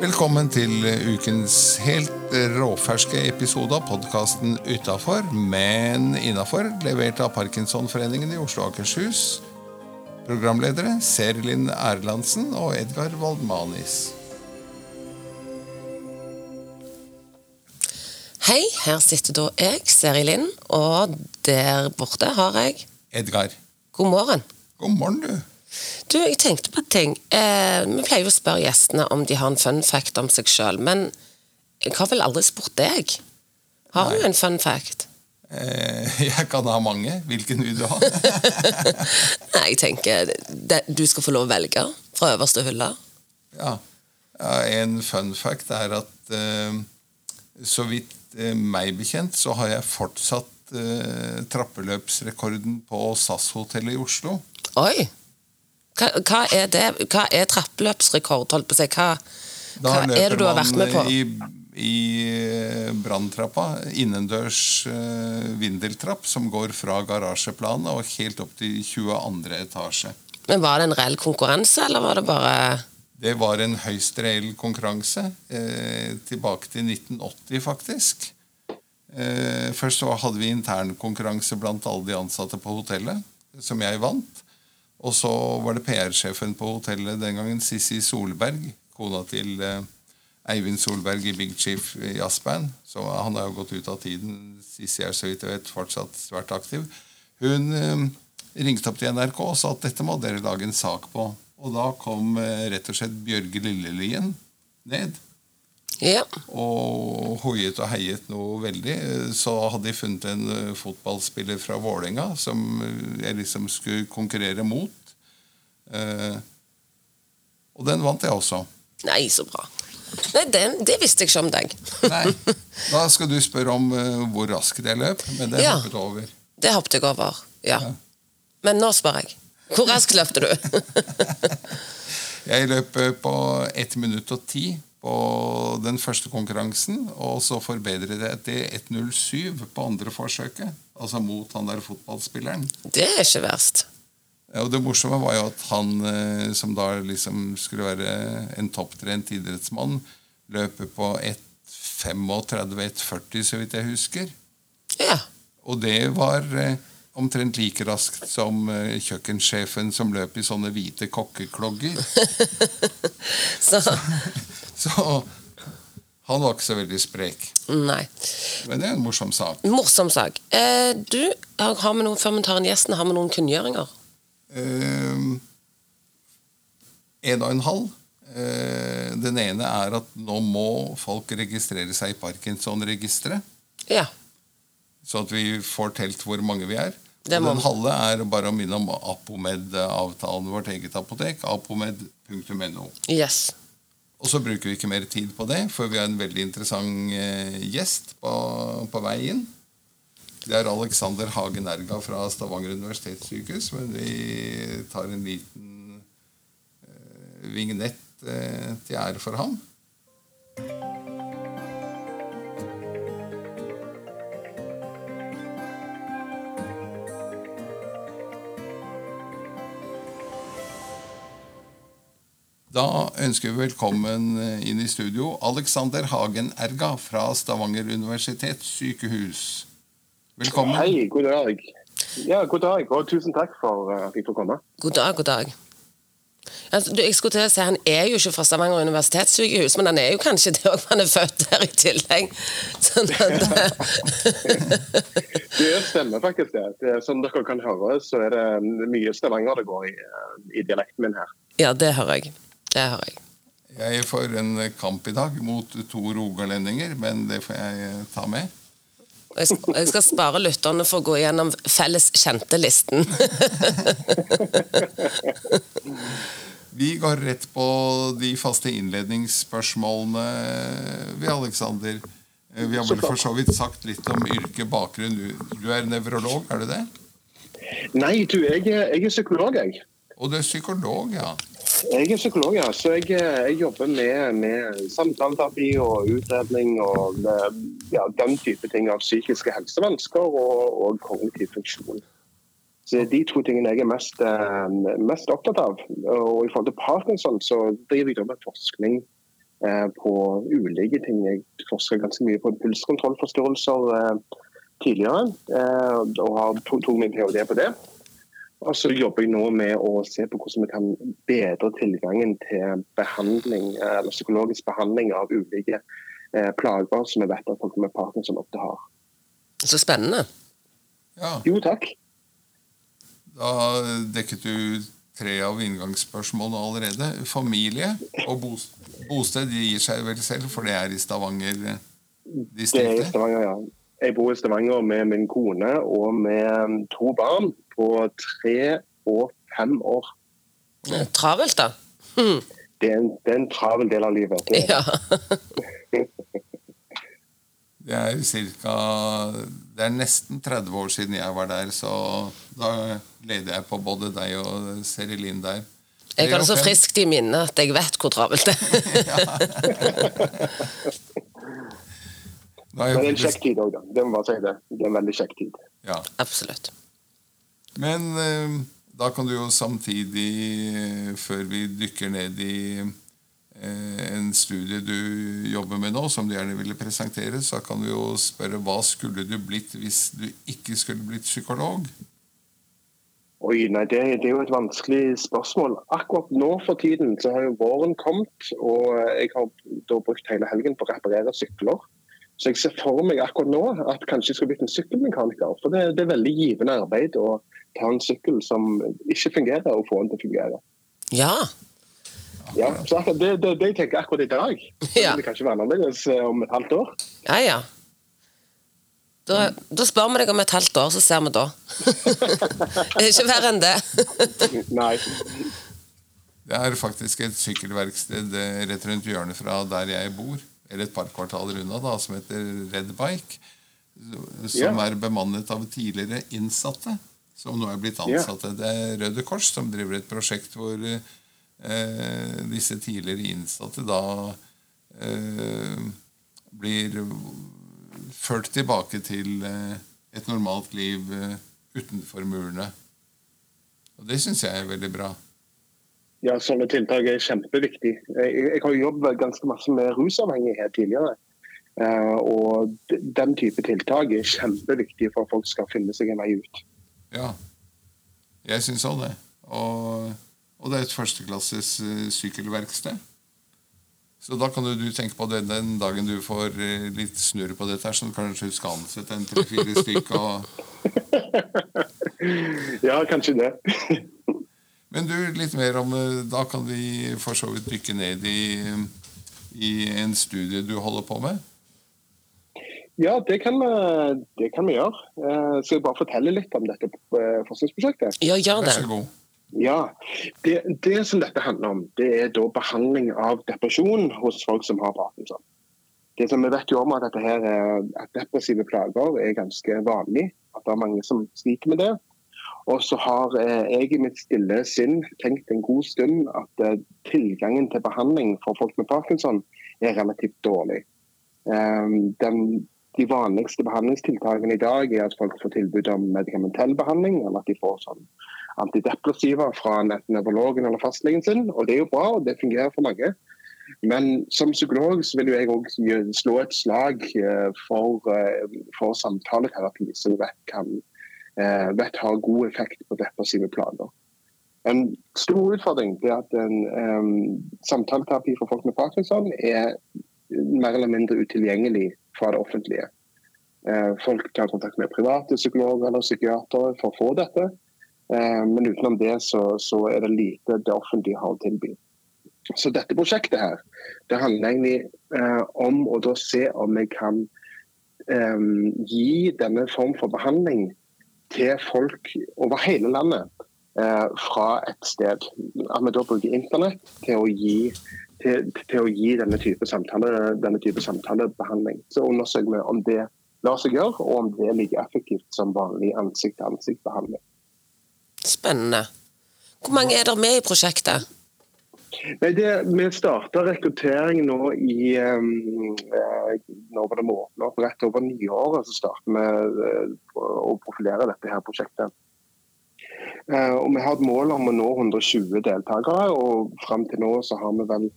Velkommen til ukens helt råferske episode av podkasten Utafor, men innafor, levert av Parkinsonforeningen i Oslo og Akershus. Programledere Serlin Erlandsen og Edgar Waldmanis. Hei, her sitter da jeg, Seri Lind, og der borte har jeg Edgar. God morgen. God morgen, du. Du, jeg tenkte på en ting. Eh, vi pleier jo å spørre gjestene om de har en fun fact om seg sjøl, men jeg har vel aldri spurt deg. Har Nei. du en fun fact? Eh, jeg kan ha mange. Hvilken vil du ha? Nei, jeg tenker det, du skal få lov å velge fra øverste hylle. Ja. ja en fun fact er at eh, så vidt eh, meg bekjent, så har jeg fortsatt eh, trappeløpsrekorden på SAS-hotellet i Oslo. Oi! Hva, hva er det? Hva er trappeløpsrekord? Holdt på å si. Hva, hva er det du har vært med på? I, i eh, branntrappa, innendørs eh, vindeltrapp som går fra garasjeplanet og helt opp til 22. etasje. Men Var det en reell konkurranse, eller var det bare Det var en høyst reell konkurranse. Eh, tilbake til 1980, faktisk. Eh, først så hadde vi internkonkurranse blant alle de ansatte på hotellet, som jeg vant. Og så var det PR-sjefen på hotellet den gangen, Sissi Solberg, kona til eh, Eivind Solberg i Big Chief Jazzband. Så han har jo gått ut av tiden. Sissi er så vidt jeg vet fortsatt svært aktiv. Hun eh, ringte opp til NRK og sa at dette må dere lage en sak på. Og da kom eh, rett og slett Bjørge Lillelien ned Ja. og hoiet og heiet noe veldig. Så hadde de funnet en eh, fotballspiller fra Vålerenga som eh, jeg liksom skulle konkurrere mot. Eh, og den vant jeg også. Nei, så bra. Nei, den, Det visste jeg ikke om deg. Nei, Da skal du spørre om uh, hvor raskt jeg løp, men det Ja. hoppet over. Det hoppet jeg over. Ja. Men nå spør jeg. Hvor raskt løpte du? Jeg løp på 1 minutt og 10 på den første konkurransen, og så forbedret det til 1.07 på andre forsøket. Altså mot han der fotballspilleren. Det er ikke verst. Ja, og Det morsomme var jo at han eh, som da liksom skulle være en topptrent idrettsmann, løper på 1.35-1.40, så vidt jeg husker. Ja. Og det var eh, omtrent like raskt som eh, kjøkkensjefen som løp i sånne hvite kokkeklogger. Så Så han var ikke så veldig sprek. Nei. Men det er en morsom sak. Morsom sak. Eh, du, har vi noen, før vi tar inn gjesten, har vi noen kunngjøringer? Eh, en og en halv. Eh, den ene er at nå må folk registrere seg i Parkinson-registeret. Ja. Så at vi får telt hvor mange vi er. Den halve er bare å minne om Apomed-avtalen, vårt eget apotek. Apomed.no. Yes. Og så bruker vi ikke mer tid på det, for vi har en veldig interessant eh, gjest på, på vei inn. Det er Alexander Hagen Erga fra Stavanger universitetssykehus. Men vi tar en liten eh, vignett eh, til ære for ham. Da ønsker vi velkommen eh, inn i studio Alexander Hagen Erga fra Stavanger universitetssykehus. Velkommen. Hei, god dag. Ja, god dag, og tusen takk for uh, at jeg fikk komme. God dag, god dag. Altså, du, jeg skulle til å si Han er jo ikke fra Stavanger universitetssykehus, men han er jo kanskje det òg, han er født der i tillegg. Sånn at, Det stemmer faktisk det. det som dere kan høre, så er det mye Stavanger det går i, uh, i dialekten min her. ja, det hører jeg. Det har jeg. Jeg får en kamp i dag mot to rogalendinger, men det får jeg eh, ta med. Jeg skal, jeg skal spare lytterne for å gå gjennom felles kjente-listen. Vi går rett på de faste innledningsspørsmålene, vi, Alexander. Eh, Vi har vel for så vidt sagt litt om yrke, bakgrunn. Du- Du er nevrolog, er du det? Nei, du, jeg, er- jeg er psykolog, jeg. Og du er psykolog, ja. Jeg er psykolog, ja. Så jeg, eh, jeg jobber med, med samtaleterapi og utredning og ja, den type ting av psykiske helsevansker og, og kognitiv funksjon. Så det er de to tingene jeg er mest, eh, mest opptatt av. Og i forhold til Parkinson så driver jeg med forskning eh, på ulike ting. Jeg forsker ganske mye på pulskontrollforstyrrelser eh, tidligere, eh, og har tok to min ph.d. på det. Og så jobber jeg nå med å se på hvordan vi kan bedre tilgangen til behandling, eh, eller psykologisk behandling av ulike eh, plager som vi vet at folk med parkinson ofte har. Så spennende. Ja, Jo, takk. Da dekket du tre av inngangsspørsmålene allerede. Familie og bosted gir seg vel selv, for det er i Stavanger. Det er i Stavanger, ja. Jeg bor i Stavanger med min kone og med to barn på tre og fem år. Travelt, da. Det er en, det er en travel del av livet. Det, Ja. Det er cirka Det er nesten 30 år siden jeg var der, så da leder jeg på både deg og Serilin der. Jeg har det så friskt i minnet at jeg vet hvor travelt det er. Er Men det er en kjekk tid òg, da. Det må bare si det. Det er en veldig kjekk tid. Ja. Absolutt. Men eh, da kan du jo samtidig, eh, før vi dykker ned i eh, en studie du jobber med nå, som du gjerne ville presentere, så kan du jo spørre hva skulle du blitt hvis du ikke skulle blitt psykolog? Oi, nei, det, det er jo et vanskelig spørsmål. Akkurat nå for tiden så har jo våren kommet, og jeg har da brukt hele helgen på å reparere sykler. Så jeg ser for meg akkurat nå at kanskje jeg skulle blitt en sykkelmekaniker. For det, det er veldig givende arbeid å ta en sykkel som ikke fungerer, og få den til å fungere. Ja. Ja, så akkurat det, det, det jeg tenker akkurat i dag. Ja. Det kan ikke være annerledes eh, om et halvt år. Ja, ja. Da, da spør vi deg om et halvt år, så ser vi da. det er ikke verre enn det. Nei. Det er faktisk et sykkelverksted eh, rett rundt hjørnet fra der jeg bor, eller et par kvartaler unna, da, som heter Red Bike. Som Ja. er bemannet av tidligere innsatte, som nå er blitt Ja. ansatte. Det er Røde Kors som driver et prosjekt hvor eh, disse tidligere innsatte da eh, blir ført tilbake til eh, et normalt liv eh, utenfor murene. Og det syns jeg er veldig bra. Ja, sånne tiltak er kjempeviktig. Jeg, jeg har jo jobbet ganske masse med rusavhengighet tidligere. Eh, og den type tiltak er kjempeviktig for at folk skal finne seg en vei ut. Ja, jeg syns òg det. Og, og det er et førsteklasses eh, sykkelverksted. Så da kan du, du tenke på det den dagen du får eh, litt snurr på dette, her, så kanskje du skal ansette en tre-fire stykk Og, Ja, kanskje det. men du, litt mer om eh, Da kan vi for så vidt dykke ned i, i en studie du holder på med. Ja, det kan, vi- det kan vi gjøre. Eh, Skal jeg bare fortelle litt om dette eh, forskningsprosjektet? Ja, gjør Vær det. så god. Ja, det, det som dette handler om, det er da behandling av depresjon hos folk som har parkinson. Det som Vi vet jo om at, dette her, er- at depressive plager er ganske vanlig. At det er mange som sliter med det. Og så har eh, jeg i mitt stille sinn tenkt en god stund at eh, tilgangen til behandling for folk med parkinson er relativt dårlig. Eh, den, de vanligste behandlingstiltakene i dag er at folk får tilbud om medikamentell behandling, eller at de får sånn antidepressiva fra nevrologen eller fastlegen sin. Og det er jo bra, og det fungerer for mange. Men som psykolog så vil jeg òg slå et slag eh, for, for samtaleterapi, som vi vet kan vet har god effekt på depressive plager. En stor utfordring er at en, em, samtaleterapi for folk med parkinson er mer eller mindre utilgjengelig fra det offentlige. Eh, folk tar kontakt med private psykologer eller psykiatere for å få dette. Eh, Men utenom det så, så er det lite det offentlige har å tilby. Så dette prosjektet her, det handler egentlig eh, om å se om vi kan eh, gi denne form for behandling til folk over hele landet eh, fra et sted. At vi da bruker internett til å gi, til, til å gi denne, type samtale, denne. Så undersøker vi om det lar seg gjøre, og om det er like effektivt som vanlig ansikt-til-ansikt-behandling. Spennende. Hvor mange er dere med i prosjektet? Nei, det, Vi starta rekruttering nå i um, Nå var det må åpne opp rett over nyåret. Så starter vi uh, å profilere dette her prosjektet. Uh, og Vi har et mål om å nå 120 deltakere, og fram til nå så har vi vel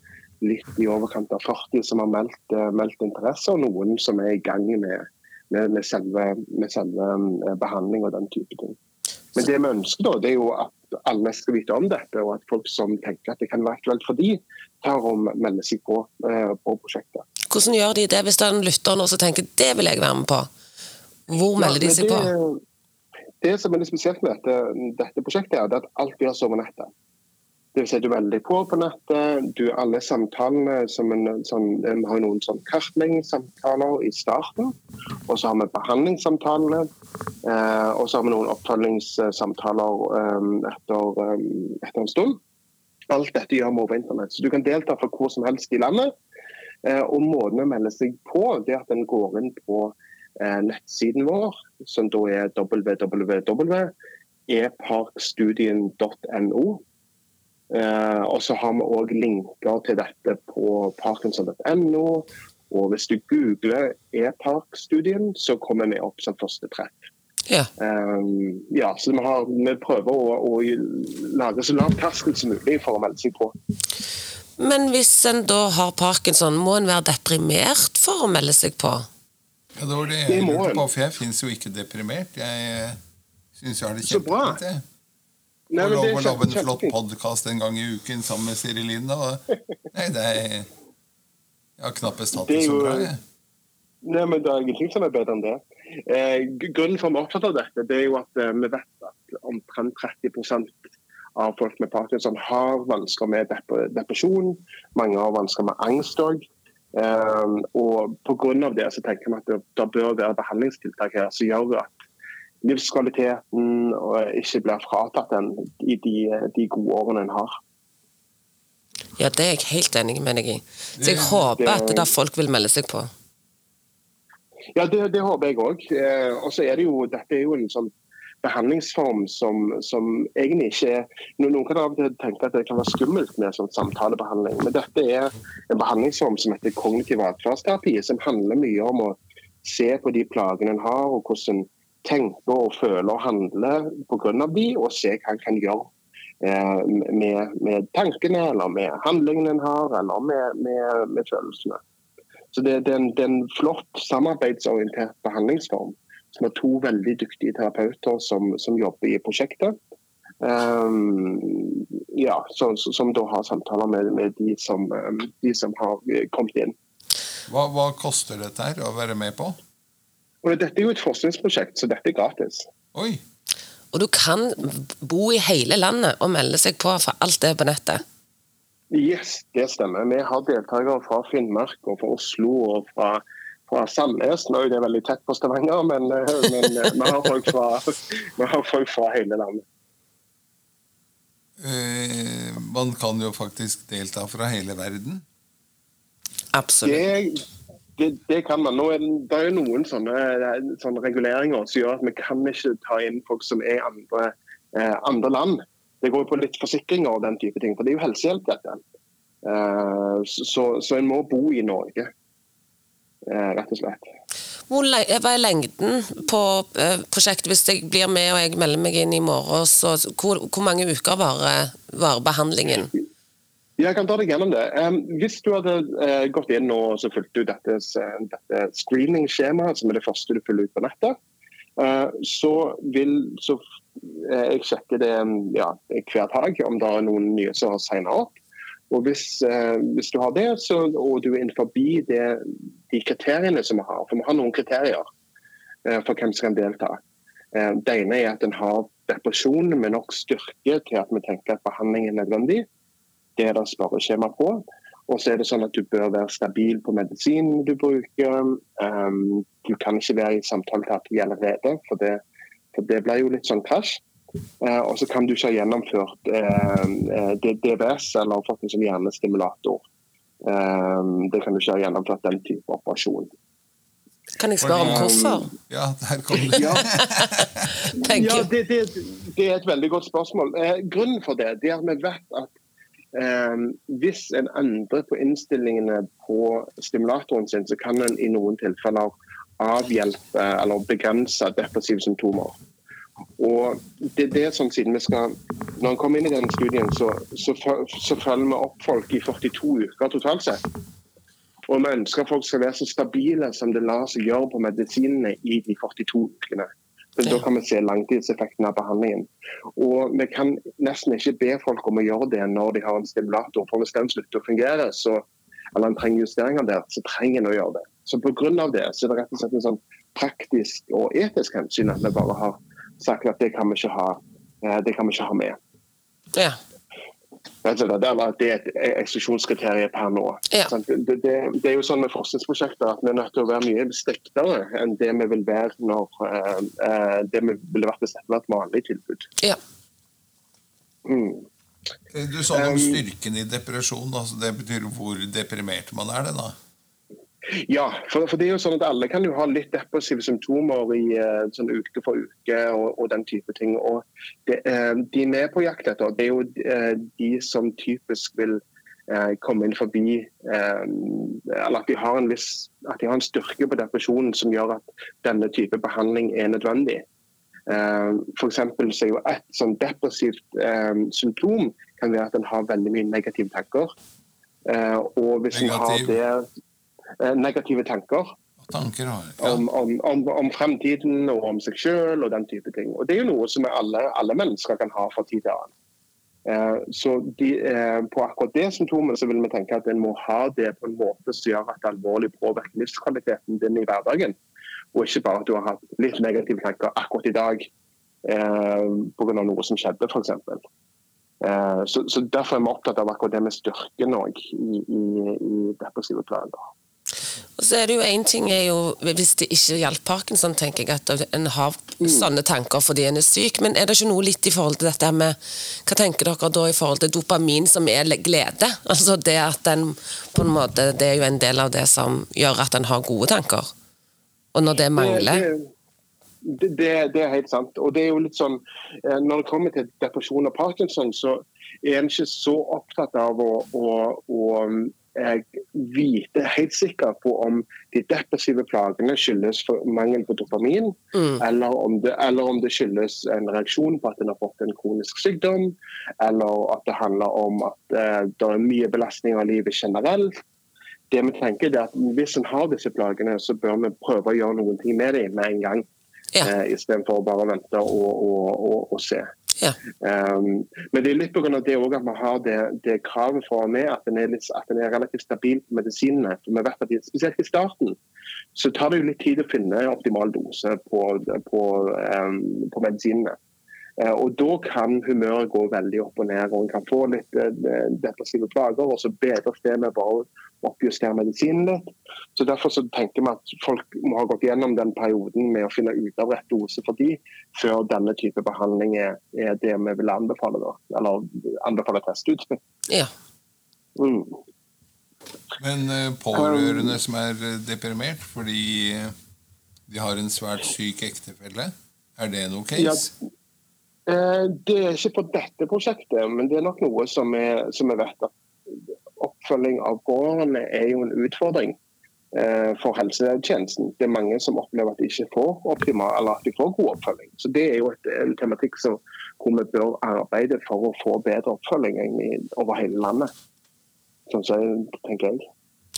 litt i overkant av 40 som har meldt, uh, meldt interesse, og noen som er i gang med, med, med selve, med selve eh, behandling og den type ting. Men det vi ønsker, da, det er jo at alle skal vite om dette, og at folk som tenker at det kan være aktuelt for de, tar om seg på, på prosjektet. Hvordan gjør de det hvis det er en lytter nå som tenker det vil jeg være med på? Hvor melder de seg på? Det som er litt spesielt med dette, dette prosjektet, er at alt gjøres over nettet. Det vil si du melder deg på på nettet. du Alle samtalene som en, som, Vi har noen sånn kartleggingssamtaler i starten. Og så har vi behandlingssamtalene. Eh, og så har vi noen oppfølgingssamtaler eh, etter, eh, etter, en stund. Alt dette gjør vi over internett. Så du kan delta fra hvor som helst i landet. Eh, og måten å melde seg på, det er at en går inn på Eh, nettsiden vår, som da er www.eparkstudien.no. Eh, og så har vi òg linker til dette på parkinson.no. Og hvis du googler e-park-studien, så kommer vi opp som første treff. Ja. Um, ja, så vi, har, vi prøver å, å, lage så lav terskel som mulig for å melde seg på. Men hvis en da har parkinson, må en være deprimert for å melde seg på? Ja, Det var det jeg lurte på, for jeg fins jo ikke deprimert. Jeg syns jeg har det kjempefint. Nei, og lov å lage en flott podkast en gang i uken sammen med Siri Linn. Nei, det er Jeg har knappest hatt det, det så bra, jeg. Nei, men Det er ingenting som er bedre enn det. Eh, grunnen for at vi er opptatt av dette, det er jo at eh, vi vet at omtrent 30% av folk med parkinson har vansker med depresjon. Mange har vansker med angst òg. Eh, og Pga. det så tenker vi at det, det, bør være behandlingstiltak her som gjør at livskvaliteten ikke blir fratatt den i de, de gode årene en har. Ja, det er jeg helt enig med deg i. Så jeg håper det, at det er folk vil melde seg på. Ja, det, det håper jeg òg. Eh, og så er det jo, dette er jo en sånn behandlingsform som, som egentlig ikke er Noen kan av og til tenke at det kan være skummelt med sånn samtalebehandling, men dette er en behandlingsform som heter kognitiv atferdsterapi, som handler mye om å se på de plagene en har, og hvordan tenker og føler og handler pga. de, og se hva en kan gjøre eh, med, med, tankene eller med handlingene en har, eller med, med, med følelsene. Så det, det, er en, det er en flott samarbeidsorientert behandlingsform som er to veldig dyktige terapeuter som, som jobber i prosjektet. Um, ja, så, som da har samtaler med, med de, som, um, de, som, har kommet inn. Hva, hva, koster dette her å være med på? Og dette er jo et forskningsprosjekt, så dette er gratis. Oi. Og du kan bo i hele landet og melde seg på for alt det på nettet? Yes, det stemmer. Vi har deltakere fra Finnmark og fra Oslo og fra fra Sandnes. Nå er det veldig tett på Stavanger, men, eh, men eh, vi, har folk fra, vi har folk fra hele landet. Uh, man kan jo faktisk delta fra hele verden. Absolutt. Det, det, det kan man. Nå er det, det er noen sånne, sånne, reguleringer som gjør at vi kan ikke ta inn folk som er andre, eh, andre land. Det går på litt forsikringer og den type ting, for det er jo helsehjelp, dette. Eh, så, så en må bo i Norge. Eh, rett og slett. Hva er lengden på eh, prosjektet hvis jeg blir med og jeg melder meg inn i morgen? Så hvor, hvor mange uker varer, varer behandlingen? Jeg kan ta deg gjennom det. Um, hvis du hadde uh, gått inn og så fulgt ut dette, dette screening-skjemaet, som er det første du fyller ut på nettet, uh, så vil så, uh, jeg sjekke det ja, hver dag om det er noen nye som har signa opp. Og hvis, hvis, du har det, så, og du er innenfor de kriteriene som vi har, for vi har noen kriterier for hvem som kan delta. Det ene er at en har depresjon med nok styrke til at vi tenker at behandling er nødvendig. Det er det spørreskjema på. Og så er det sånn at du bør være stabil på medisinen du bruker. Um, du kan ikke være i samtaleterapi allerede, for det, for det blir jo litt sånn krasj. Uh, og så kan du ikke ha gjennomført uh, eh DBS eller fått en sånn hjernestimulator. Um, det kan du ikke ha gjennomført den type operasjon. Kan jeg spørre om hvorfor? Ja, der kom det. ja, ja det, det, det, er et veldig godt spørsmål. Eh, grunnen for det, det er at vi vet at eh, hvis en endrer på innstillingene på stimulatoren sin, så kan en i noen tilfeller avhjelpe eller begrense depressive symptomer. Og det, det er sånn siden vi skal, Når en kommer inn i den studien, så, så, så følger vi opp folk i 42 uker totalt sett. Og vi ønsker at folk skal være så stabile som det lar seg gjøre på medisinene i de 42 ukene. For Da kan vi se langtidseffekten av behandlingen. Og Vi kan nesten ikke be folk om å gjøre det når de har en stimulator. For Hvis den slutter å fungere, så, eller en trenger justeringer der, så trenger en å gjøre det. Så Pga. det så er det rett og slett en sånn praktisk og etisk hensyn at vi bare har sagt at det kan vi ikke ha, eh, det kan vi ikke ha med. Ja. Det, det er et eksklusjonskriterium per nå. Ja. Det, det, det, er jo sånn med forskningsprosjekter at vi er nødt til å være mye striktere enn det vi vil være når uh, det vi ville vært hvis dette var et vanlig tilbud. Ja. Mm. Du sa noe om styrken i depresjon. Altså det betyr hvor deprimert man er? det da? Ja, for, for, det er jo sånn at alle kan jo ha litt depressive symptomer i uh, sånn uke for uke og, og, den type ting. Og det, de De er med på jakt etter, det er jo uh, de som typisk vil komme inn forbi Eller at de, har en viss, de har en styrke på depresjonen som gjør at denne type behandling er nødvendig. For så er jo Et sånn depressivt symptom kan være at en har veldig mye negative tanker. og hvis en har det Eh, negative tanker. tanker ja. om, om, om, om, fremtiden og om seg selv og den type ting. Og Det er jo noe som alle, alle mennesker kan ha fra tid til annen. Eh, så de, eh, På akkurat det symptomet så vil vi tenke at en må ha det på en måte som gjør at det alvorlig påvirker livskvaliteten din i hverdagen. Og ikke bare at du har hatt litt negative tanker akkurat i dag eh, pga. noe som skjedde, f.eks. Eh, så, så Derfor er vi opptatt av akkurat det med styrken i, i, i depressive plager. Og så er det jo en ting er jo, Hvis det ikke gjaldt parkinson, tenker jeg at en har mm. sånne tanker fordi en er syk. Men er det ikke noe litt i forhold til dette med Hva tenker dere da i forhold til dopamin som er glede? Altså det at den på en måte, Det er jo en del av det som gjør at en har gode tanker. Og når det mangler det, det, det, er helt sant. Og det er jo litt sånn, eh, Når det kommer til depresjon og parkinson, så er en ikke så opptatt av å, å, å vite helt sikker på om de depressive plagene skyldes mangel på dopamin, mm. eller, om det, eller, om det, skyldes en reaksjon på at en har fått en kronisk sykdom, eller at det handler om at eh, det er mye belastning av livet generelt. Det vi tenker er at Hvis en har disse plagene, så bør vi prøve å gjøre noen ting med dem med en gang. Ja. Uh, Istedenfor bare å vente og, og, og, og se. Ja. Um, men det er litt pga. det at vi har det, det kravet for med at den, litt, at den, er relativt stabil på medisinene. For vi vet at Spesielt i starten så tar det jo litt tid å finne optimal dose på, på, um, på medisinene. Uh, og Da kan humøret gå veldig opp og ned, og en kan få litt uh, depressive plager. og Så bedres det med bare oppjustere medisinen litt. Så Derfor så tenker vi at folk må ha gått gjennom den perioden med å finne ut av rett dose for de, før denne type behandling er, er det vi vil anbefale. Da. Eller anbefale test ut. Ja. Mm. Men uh, pårørende som er eh, deprimert fordi de har en svært syk ektefelle, er det noe case? Ja. Eh, det er ikke på dette prosjektet, men det er nok noe som vi, vi vet at oppfølging av pårørende er jo en utfordring eh, for helsetjenesten. Det er mange som opplever at de ikke får optimal, eller at de får god oppfølging. Så Det er jo et, en tematikk som, hvor vi bør arbeide for å få bedre oppfølging over hele landet. Sånn så tenker jeg.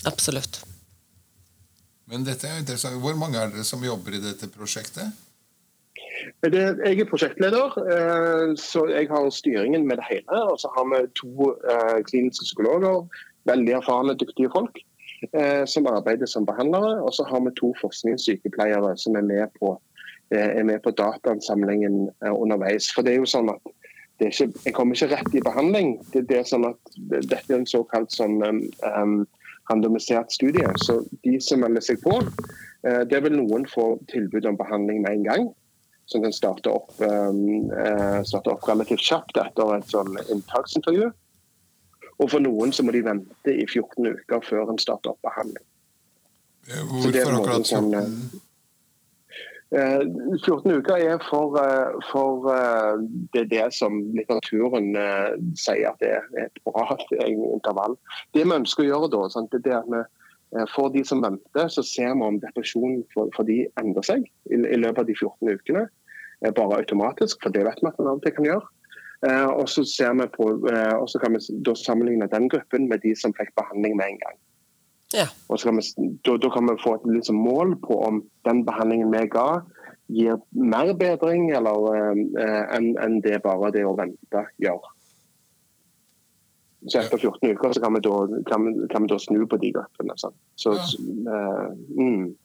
Absolutt. Men dette er interessant. Hvor mange er dere som jobber i dette prosjektet? Jeg er prosjektleder, eh, så jeg har styringen med det hele. Og så har vi to eh, kliniske psykologer, veldig erfarne, dyktige folk, eh, som arbeider som behandlere. Og så har vi to forskningssykepleiere som er med på, er med på dataansamlingen underveis. For det er jo sånn at ikke, jeg kommer ikke rett i behandling. Det, det er sånn at Dette er en såkalt sånn, um, randomisert studie. Så de som melder seg på, det vil noen få tilbud om behandling med en gang som kan starte opp, um, uh, starte opp relativt kjapt etter et sånn inntaksintervju. Og for noen så må de vente i 14 uker før en starter opp behandling. Hvorfor akkurat 14? Uh, 14 uker er for, uh, for det er det som litteraturen sier at det er et bra intervall. Det vi ønsker å gjøre da, sant, det er at vi for de som venter, så ser vi om depresjonen for, for de endrer seg i, i, løpet av de 14 ukene. eh, bare automatisk, for det vet vi at man av og til kan gjøre. Eh, og så på, eh, og så kan vi da sammenligne den gruppen med de som fikk behandling med en gang. Ja. Og så kan vi, da, da kan vi få et liksom mål på om den behandlingen vi ga, gir mer bedring eller eh, enn enn det bare det å vente gjør. Så etter 14 uker så kan vi da, kan kan vi da snu på de grepene. Så, Ja. uh, mm.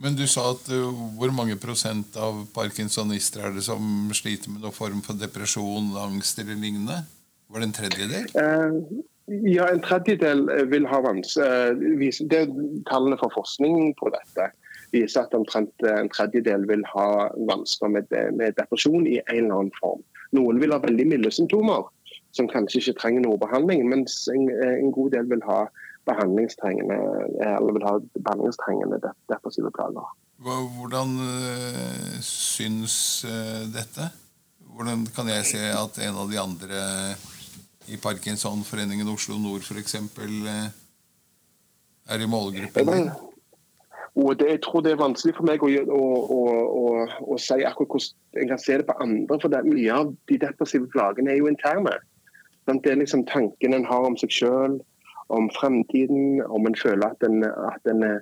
Men du sa at uh, hvor mange prosent av parkinsonister er det som sliter med noen form for depresjon, angst eller lignende? Var det en tredjedel? Uh, ja, en tredjedel vil ha vans... eh, det er Tallene fra forskning på dette viser at omtrent en tredjedel vil ha vansker med, med depresjon i en eller annen form. Noen vil ha veldig milde symptomer, som kanskje ikke trenger noe behandling, mens en, en god del vil ha behandlingstrengende, eller vil ha behandlingstrengende depressive plager. Hvordan uh, syns dette? Hvordan kan jeg se at en av de andre i Parkinsonforeningen Oslo Nord f.eks. Er i målgruppen din? Og det, jeg tror det er vanskelig for meg å, å, å, å, si akkurat hvordan jeg kan se det på andre. For det, mye av de depressive plagene er jo interne. Det er liksom tanken en har om seg sjøl, om fremtiden, om en føler at en, at en er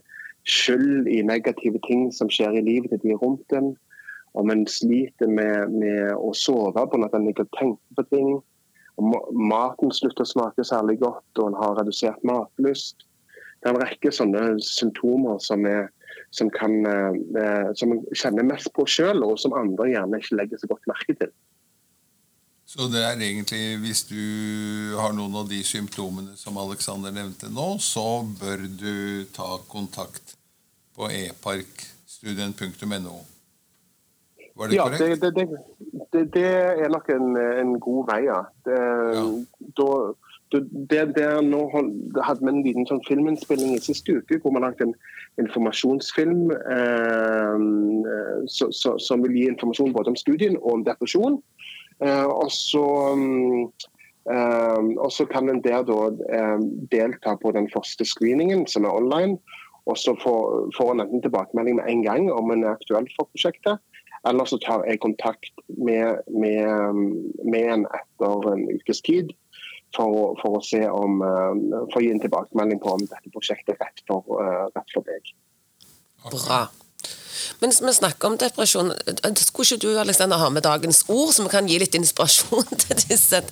skyld i negative ting som skjer i livet til de rundt en. Om en sliter med, med å sove på at en og tenker på ting. Om maten slutter å smake særlig godt, og en har redusert matlyst. Det er en rekke sånne symptomer som, er, som, kan, eh, som en kjenner mest på sjøl, og som andre gjerne ikke legger så godt merke til. Så det er egentlig, hvis du har noen av de symptomene som Alexander nevnte nå, så bør du ta kontakt på eparkstudien.no. Var det Ja, korrekt? det, det, det, det, det er nok en, en god vei, ja. Det, ja. da, det, det er nå hadde vi en liten sånn filminnspilling i siste uke hvor vi lagde en informasjonsfilm eh, så, så, som vil gi informasjon både om studien og om depresjon. Eh, og så mm, eh, og så kan en der da eh, delta på den første screeningen, som er online. Og så får, får en enten tilbakemelding med en gang om en er aktuell for prosjektet, eller så tar jeg kontakt med, med, med en etter en ukes tid for, for å se om For å gi en tilbakemelding på om dette prosjektet er rett for, rett for deg. Bra. Men vi snakker om depresjon. Skulle ikke du Alexander, ha med dagens ord, så vi kan gi litt inspirasjon til disse?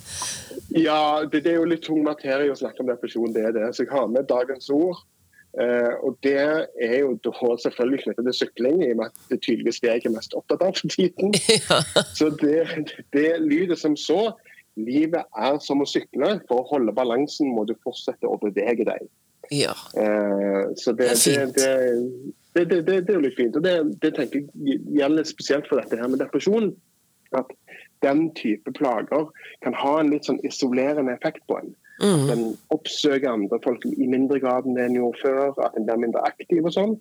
Ja, det, det er jo litt tung materie å snakke om depresjon, det er det. Så jeg har med dagens ord. Eh, og det er jo da selvfølgelig knyttet til sykling, i og med at det tydeligvis det jeg er mest opptatt av for tiden. Ja. Så det, det lyder som så. Livet er som å sykle. For å holde balansen må du fortsette å bevege deg. ja. Eh, så det, Det er fint. Det, det, det, det, det er jo litt fint. Og det, det tenker jeg gjelder spesielt for dette her med depresjon. At den type plager kan ha en litt sånn isolerende effekt på en. Mm. Den oppsøker andre folk i mindre grad enn en gjorde før. At en blir mindre aktiv og sånn.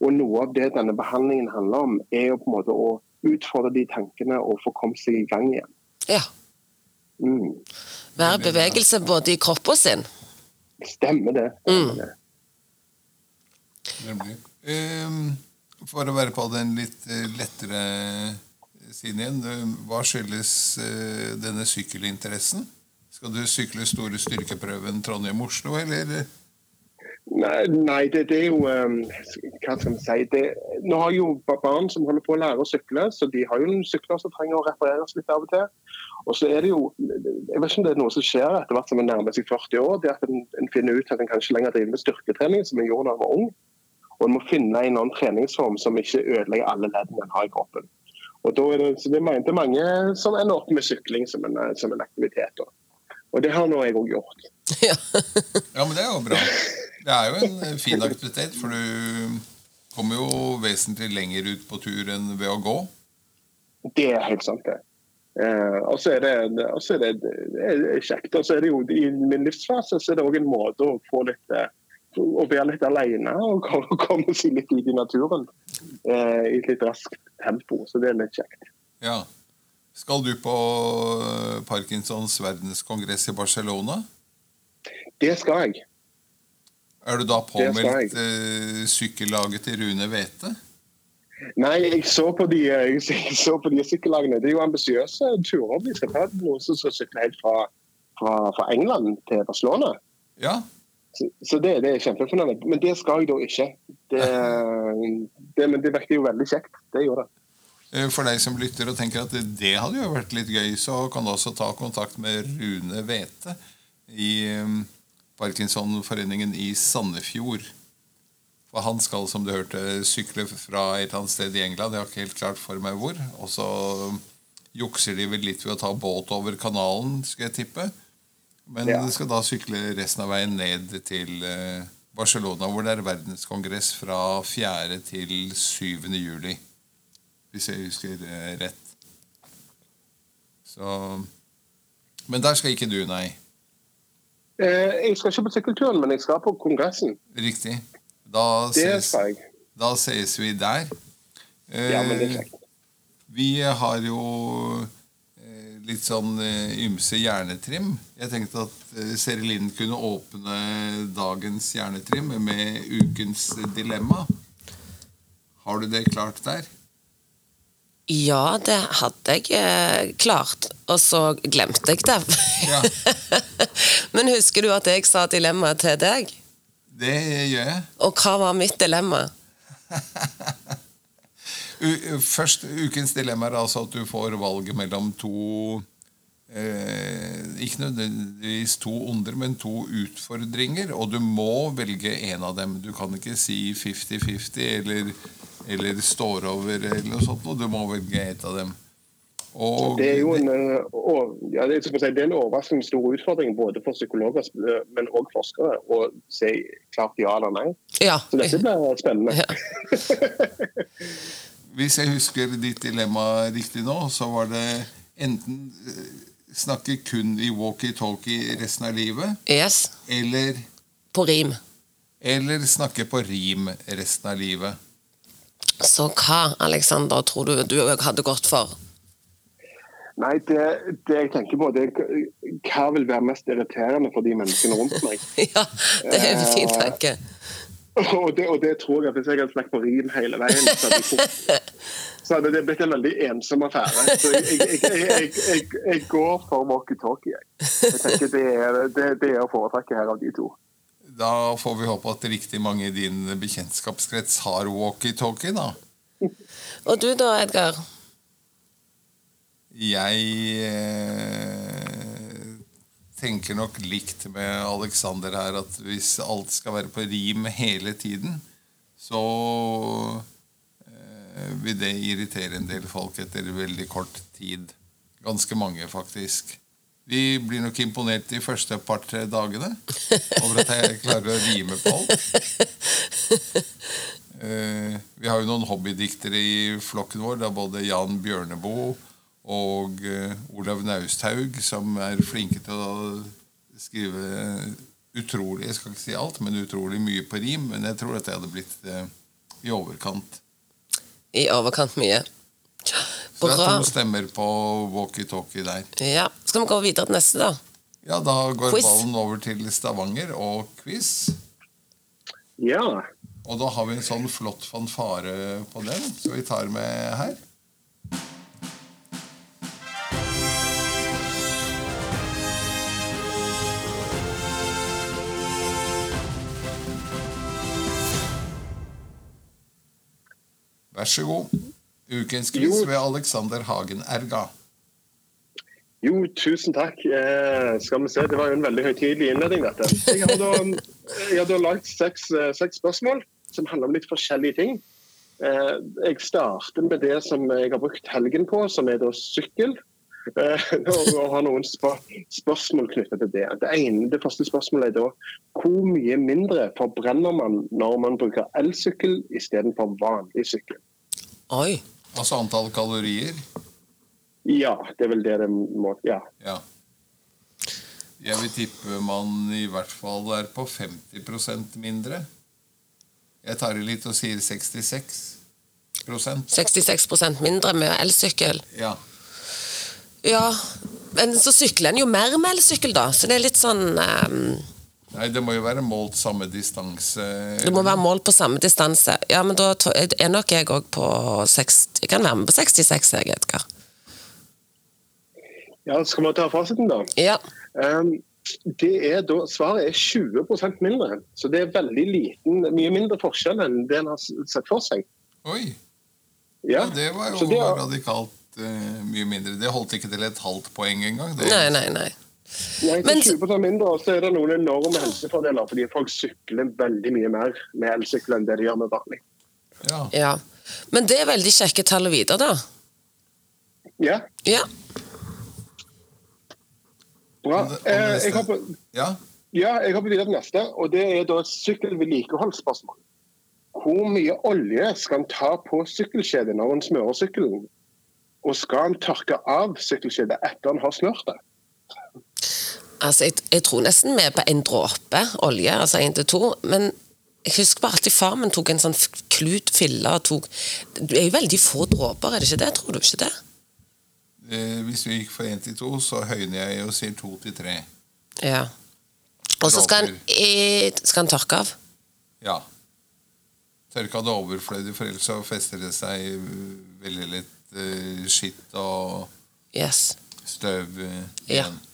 Og noe av det denne behandlingen handler om, er jo på en måte å utfordre de tankene og få kommet seg i gang igjen. ja. Mm. Være bevegelse både i kropp og sinn. Stemmer det. Stemmer det. Ehm, For å være på den litt eh, lettere siden igjen, eh, hva skyldes eh, denne sykkelinteressen? Skal du sykle store styrkeprøven Trondheim-Oslo, eller? Nei, nei det, det er jo um, Hva skal vi si det, Nå har jo barn som holder på å lære å sykle, så de har jo en sykler som trenger å repareres litt av og til. Og så er det jo Jeg vet ikke om det er noe som skjer etter hvert som en nærmer seg 40 år. det at en, en finner ut at en kanskje lenger driver med styrketrening som en gjorde da en var ung. Og en må finne en annen treningsform som ikke ødelegger alle leddene en har i kroppen. Og da er det, så det mente mange som ender opp med sykling som en, som en aktivitet. da. Og det har nå jeg òg gjort. Ja. Ja, men det er jo bra. Det er jo en eh, fin aktivitet, for du kommer jo vesentlig lenger ut på tur enn ved å gå. Det er helt sant, det. Eh, og så er det, er det, det er kjekt. Og så er det jo i min livsfase så er det òg en måte å få litt eh, å være litt alene og komme, seg litt ut i naturen eh, i et litt raskt tempo. Så det er litt kjekt. Ja. Skal du på eh, Parkinsons verdenskongress i Barcelona? Det skal jeg. Er du da påmeldt eh, sykkellaget til Rune Wete? Nei, jeg så på de, jeg så på de sykkellagene. Det er jo ambisiøse turer de skal ta. Noen som sykler helt fra, fra, fra England til Barcelona. Ja, Så, så det, det er kjempefornøyd. Men det skal jeg da ikke. Det, det, men det virker jo veldig kjekt. Det gjør det. Eh, For deg som lytter og tenker at det hadde jo vært litt gøy, så kan du også ta kontakt med Rune Wete i eh, Parkinsonforeningen i Sandefjord. For han skal, som du hørte, sykle fra et eller annet sted i England. Jeg har ikke helt klart for meg hvor. Og så jukser de vel litt ved å ta båt over kanalen, skal jeg tippe. Men Ja. du skal da sykle resten av veien ned til eh, Barcelona, hvor det er verdenskongress fra 4. til 7. juli. Hvis jeg husker eh, rett. Så Men der skal ikke du, nei. Eh, jeg skal ikke på sykkelturen, men jeg skal på kongressen. Riktig. Da ses, da ses vi der. Ja, men det er kjekt. Vi har jo litt sånn eh, ymse hjernetrim. Jeg tenkte at eh, Seri Linn kunne åpne dagens hjernetrim med ukens dilemma. Har du det klart der? Ja, det hadde jeg eh, klart, og så glemte jeg det. Ja. Men husker du at jeg sa dilemma til deg? Det gjør jeg. Og hva var mitt dilemma? U først, Ukens dilemma er altså at du får valget mellom to eh, Ikke nødvendigvis to onder, men to utfordringer. Og du må velge en av dem. Du kan ikke si 50-50 eller, eller står over eller noe sånt. Og Du må velge et av dem. Og Det er jo en, og, ja, det, er, som det er en overraskende stor utfordring både for psykologer eh, men òg forskere å si klart ja eller nei. Ja. Så dette blir spennende. Ja. Hvis jeg husker ditt dilemma riktig nå, så var det enten eh, snakke kun i walkie-talkie resten av livet, Yes. eller På rim. Eller snakke på rim resten av livet. Så hva, Alexander, tror du du hadde gått for? Nei, det, det jeg tenker på, det er hva vil være mest irriterende for de menneskene rundt meg. Ja, det er en fin tanke. Og det, og det tror jeg at hvis jeg hadde snakket på rim hele veien, så hadde, fort, så hadde det blitt en veldig ensom affære. Så jeg, jeg, jeg, jeg, jeg, jeg går for walkietalkie. Jeg. jeg tenker det er, det, det er å foretrekke her av de to. Da får vi håpe at riktig mange i din bekjentskapskrets har walkietalkie, da. Og du da, Edgar? Jeg eh, tenker nok likt med Alexander her at hvis alt skal være på rim hele tiden, så eh, vil det irritere en del folk etter veldig kort tid. Ganske mange, faktisk. Vi blir nok imponert de første par-tre dagene over at jeg klarer å rime på alt. Eh, vi har jo noen hobbydiktere i flokken vår. Det er både Jan Bjørneboe og eh, Olav Nausthaug, som er flinke til å skrive utrolig Jeg skal ikke si alt, men utrolig mye på rim. Men jeg tror at det hadde blitt eh, i overkant. I overkant mye. Så jeg er stemmer på walkietalkie der. Ja. Skal vi gå videre til neste, da? Ja, da går Quiz. ballen over til Stavanger og quiz. Ja. Og da har vi en sånn flott fanfare på den, så vi tar med her. Vær så god. Ukens quiz ved Alexander Hagen Erga. Jo, tusen takk. Eh, skal vi se, Det var jo en veldig høytidelig innledning, dette. Jeg har da, jeg har da lagt seks, eh, seks spørsmål som handler om litt forskjellige ting. Eh, jeg starter med det som jeg har brukt helgen på, som er da sykkel. Eh, og, og har noen spør spørsmål knyttet til det. Det, ene, det første spørsmålet er da hvor mye mindre forbrenner man når man bruker elsykkel istedenfor vanlig sykkel? Oi. Altså antall kalorier. Ja, det er vel det det må Ja. Ja. Jeg vil tippe man i hvert fall er på 50% mindre. Jeg tar i litt og sier 66% 66% mindre med elsykkel. Ja. Ja, men så sykler en jo mer med elsykkel, da. Så det er litt sånn ehm, Nei, det må jo være målt samme distanse. Det må være målt på samme distanse. Ja, men da er nok jeg òg på 60 Jeg kan være med på 66, jeg, Edgar. Ja, Skal vi ta fasiten, da? Ja. Um, det er da, svaret er 20% mindre. Så det er veldig liten, mye mindre forskjell enn det en har sett for seg. Oi! Ja, Ja, det var jo det er- radikalt uh, mye mindre. Det holdt ikke til et halvt poeng engang. Det, Nei, nei, nei. Men- 20 mindre, så er det noen enorme helsefordeler, fordi folk sykler veldig mye mer med elsykkel enn det de gjør med vanlig. Ja. Ja. Men det er veldig kjekke tall å vite, da. Ja, Ja. bra. Eh, jeg hopper, ja. ja, jeg hopper videre til neste, og det er da et sykkelvedlikeholdsspørsmål. Hvor mye olje skal en ta på sykkelkjedet når en smører sykkelen? Og skal en tørke av sykkelkjedet etter en har smørt det? Altså, jeg, jeg tror nesten vi er på en dråpe olje, altså én til to. Men jeg husker bare alltid far min tok en sånn klut fille og tok Det er jo veldig få dråper, er det ikke det? Tror du ikke det? Eh, hvis vi gikk fra én til to, så høyner jeg og sier to til tre. Ja. Og så skal han, skal han tørke av. Ja. Tørka det overflødig, for ellers så fester det seg veldig litt eh, skitt og Yes. støv eh, igjen. Ja,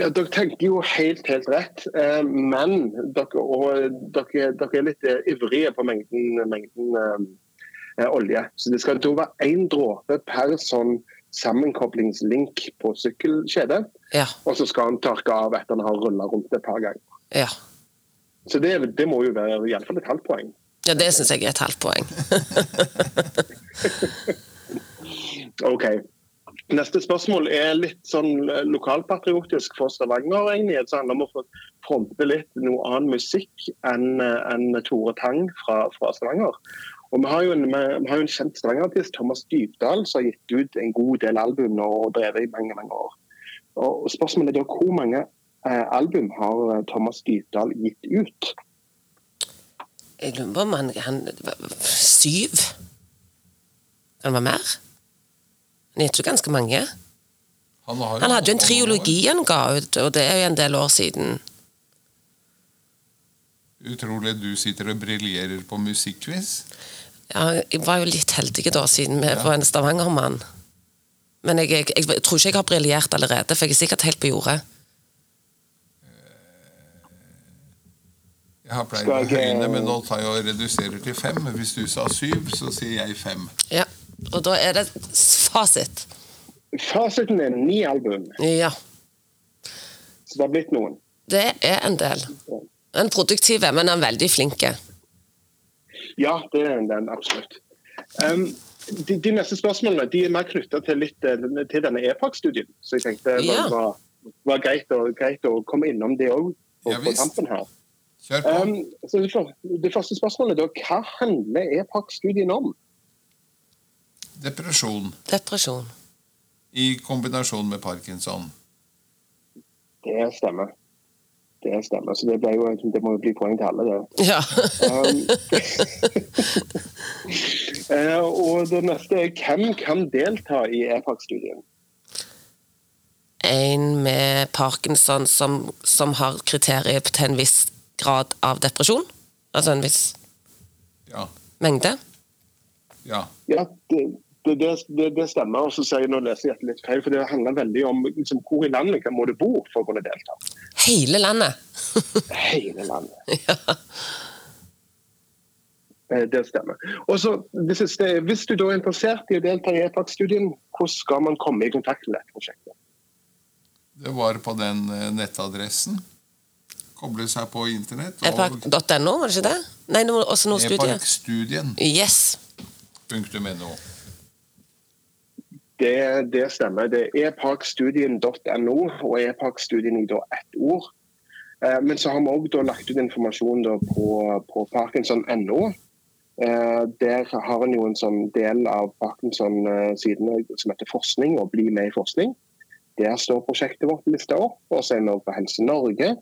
Dere tenker jo helt helt rett, eh, men dere, og dere, dere er litt eh, ivrige på mengden, mengden eh, olje. Så det skal da være én dråpe per sånn sammenkoblingslink på sykkelkjedet. Ja. Og så skal han tørke av etter han har rulla rundt et par ganger. Ja. Så det, det må jo være i alle fall et halvt poeng. ja det syns jeg er et halvt poeng. Ok. Neste spørsmål er litt sånn lokalpatriotisk for Stavanger. egentlig. Det handler om å fronte litt noe annen musikk enn enn Tore Tang fra, fra Stavanger. Og Vi har jo en, har jo en kjent Stavanger-artist, Thomas Dybdahl, som har gitt ut en god del album og drevet i mange mange år. Og Spørsmålet er da hvor mange eh, album har eh, Thomas Dybdahl gitt ut? Jeg lurer på om han, han Syv? Kan det være mer? Han gitt ut ganske mange. Han, har Han hadde jo en triologi han ga ut, og det er jo en del år siden. Utrolig du sitter og briljerer på musikkquiz. Ja, jeg var jo litt heldig da, siden vi Ja. var en Stavanger-mann. Men jeg, jeg, jeg tror ikke jeg har briljert allerede, for jeg er sikkert helt på jordet. Jeg har pleid Skal å høyne, men nå tar jeg og reduserer til fem. Hvis du sa syv, så sier jeg fem. Ja, Og da er det fasit. Fasiten er ni album, Ja. så det har blitt noen. Det er en del. En produktiv, men han er veldig flink. Ja, det er den absolutt. Um, de, de neste spørsmålene de er mer knytta til, litt, eh, til denne EPAC-studien. Så jeg tenkte det Ja. var, var greit, å, greit å komme innom det òg på, Ja, på tampen her. Kjør på. Um, så det, det første spørsmålet er da, hva handler EPAC-studien om? Depresjon Depresjon. i kombinasjon med parkinson. Det stemmer. Det stemmer. Så det, jo, det må jo bli poeng til alle, det. Ja. Um, eh, og det neste er hvem kan delta i EFAG-studien? En med parkinson som, som har kriterier til en viss grad av depresjon. Altså en viss Ja. mengde. ja. Ja, det, det, det, det, det stemmer. Og så sier jeg, nå leser jeg litt feil, for det handler veldig om liksom, hvor i landet må du bo for å kunne delta. Hele landet. Hele landet. ja. Eh, Det stemmer. Og så det siste, Hvis du da er interessert i å delta i EFAG-studien, hvordan skal man komme i kontakt med dette prosjektet? Det var på den eh, nettadressen. Koble seg på internett. Og Epac.no, var det ikke det? Nei, også noe studie. eparkstudien.no. Yes. Det, det stemmer. Det er parkstudien.no og eparkstudien i ett ord. Eh, Men så har vi òg lagt ut informasjon på, på parkinson.no. Eh, Der har en jo en sånn del av Parkinson-sidene som heter forskning, og bli med i forskning. Der står prosjektet vårt lista opp. Og så er vi òg på Helse Norge.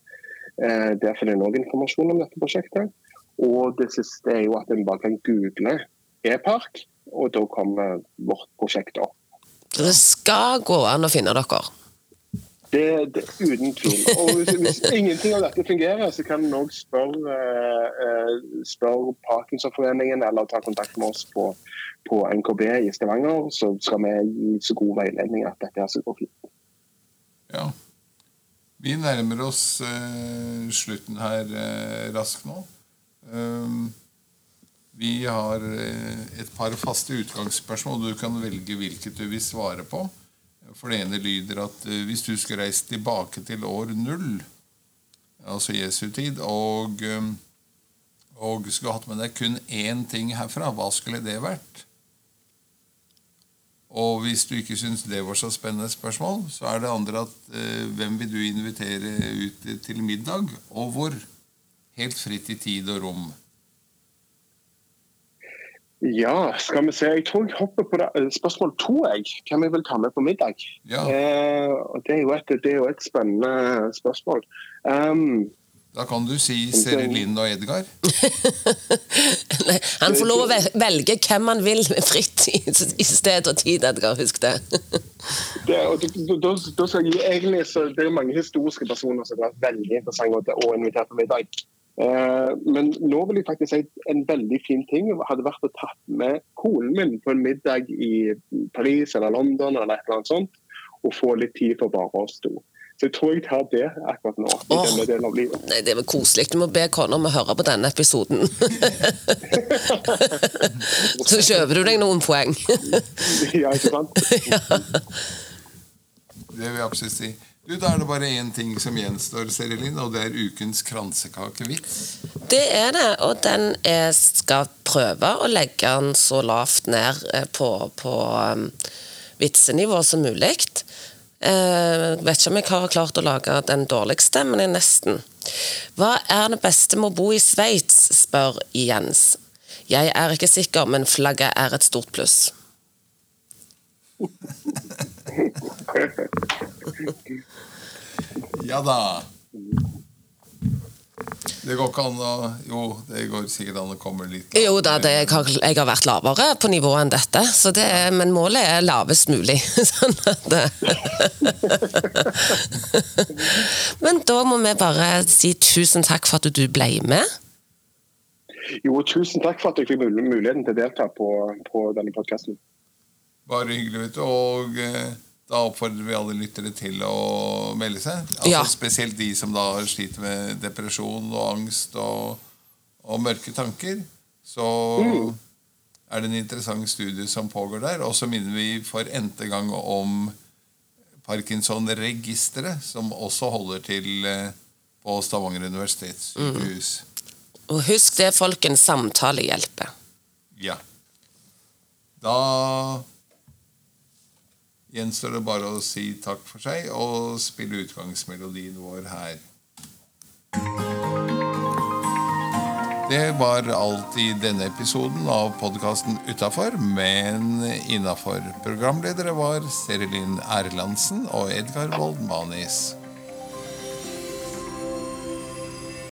Eh, Der finner en òg informasjon om dette prosjektet. Og det siste er jo at en bare kan google e-park, og da kommer vårt prosjekt opp. Så det skal gå an å finne dere. Det, det, uten tvil. Og hvis, hvis, ingenting av dette fungerer, så kan en òg spørre, eh, spør Parkinsonforeningen eller ta kontakt med oss på, på NKB i Stavanger, så skal vi gi så god veiledning at dette skal gå fint. Ja. Vi nærmer oss eh, slutten her eh, raskt nå. Um, vi har uh, et par faste utgangsspørsmål. Du kan velge hvilket du vil svare på. For det ene lyder at hvis du skulle reist tilbake til år null, altså Jesu tid, og, um, og skulle hatt med deg kun én ting herfra, hva skulle det vært? Og hvis du ikke syns det var så spennende spørsmål, så er det andre at eh, hvem vil du invitere ut til middag, og hvor? Helt fritt i tid og rom. Ja, skal vi se. Jeg tror jeg hopper på det. Eh, spørsmål to. jeg. Hvem jeg vil ta med på middag? Ja. Eh, det, er et, det, er jo et, spennende spørsmål. Um, da kan du si Serilin og Edgar. han får lov å velge hvem han vil fritt i sted og tid, Edgar. Husk det. det, da, da, skal jeg egentlig, det er mange historiske personer som har vært veldig interessante å invitere på middag. Eh, men nå vil jeg faktisk si en veldig fin ting hadde vært å tatt med konen min på en middag i Paris eller London eller et eller annet sånt, og få litt tid for bare oss to. Så jeg tror jeg tar det akkurat nå. i denne delen av livet. Nei, Det er vel koselig. Du må be kona om å høre på denne episoden. Så kjøper du deg noen poeng. ja, ikke sant? ja. Det vil jeg absolutt si. Du, Da er det bare én ting som gjenstår, Serilin, og det er ukens kransekakevits. Det er det, og den er, skal prøve å legge den så lavt ned eh, på, på um, vitsenivå som mulig. Uh, vet ikke om jeg har klart å lage den dårligste, men jeg er nesten. Hva er det beste med å bo i Sveits, spør Jens. Jeg er ikke sikker, men flagget er et stort pluss. ja da. Det går ikke an å Jo, det går sikkert an å komme litt lavere. Jo da, det, jeg, har, jeg, har, vært lavere på nivå enn dette, det, er, men målet er lavest mulig. sånn men da må vi bare si tusen takk for at du ble med. Jo, tusen takk for at jeg fikk muligheten til å delta på, på denne podkasten. Bare hyggelig. vet du, Og eh, da oppfordrer vi alle lyttere til å melde seg. Altså, ja. Spesielt de som da sliter med depresjon og angst og, og mørke tanker. Så mm. er det en interessant studie som pågår der. Og så minner vi for n-te gang om Parkinson-registeret, som også holder til eh, på Stavanger universitetssykehus. Mm. Og husk det, folkens. Samtale hjelper. Ja. Da gjenstår det bare å si takk for seg og spille utgangsmelodien vår her. Det var alt i denne episoden av podkasten Utafor, men innafor. Programledere var Serilin Erlandsen og Edgar Wold Manis.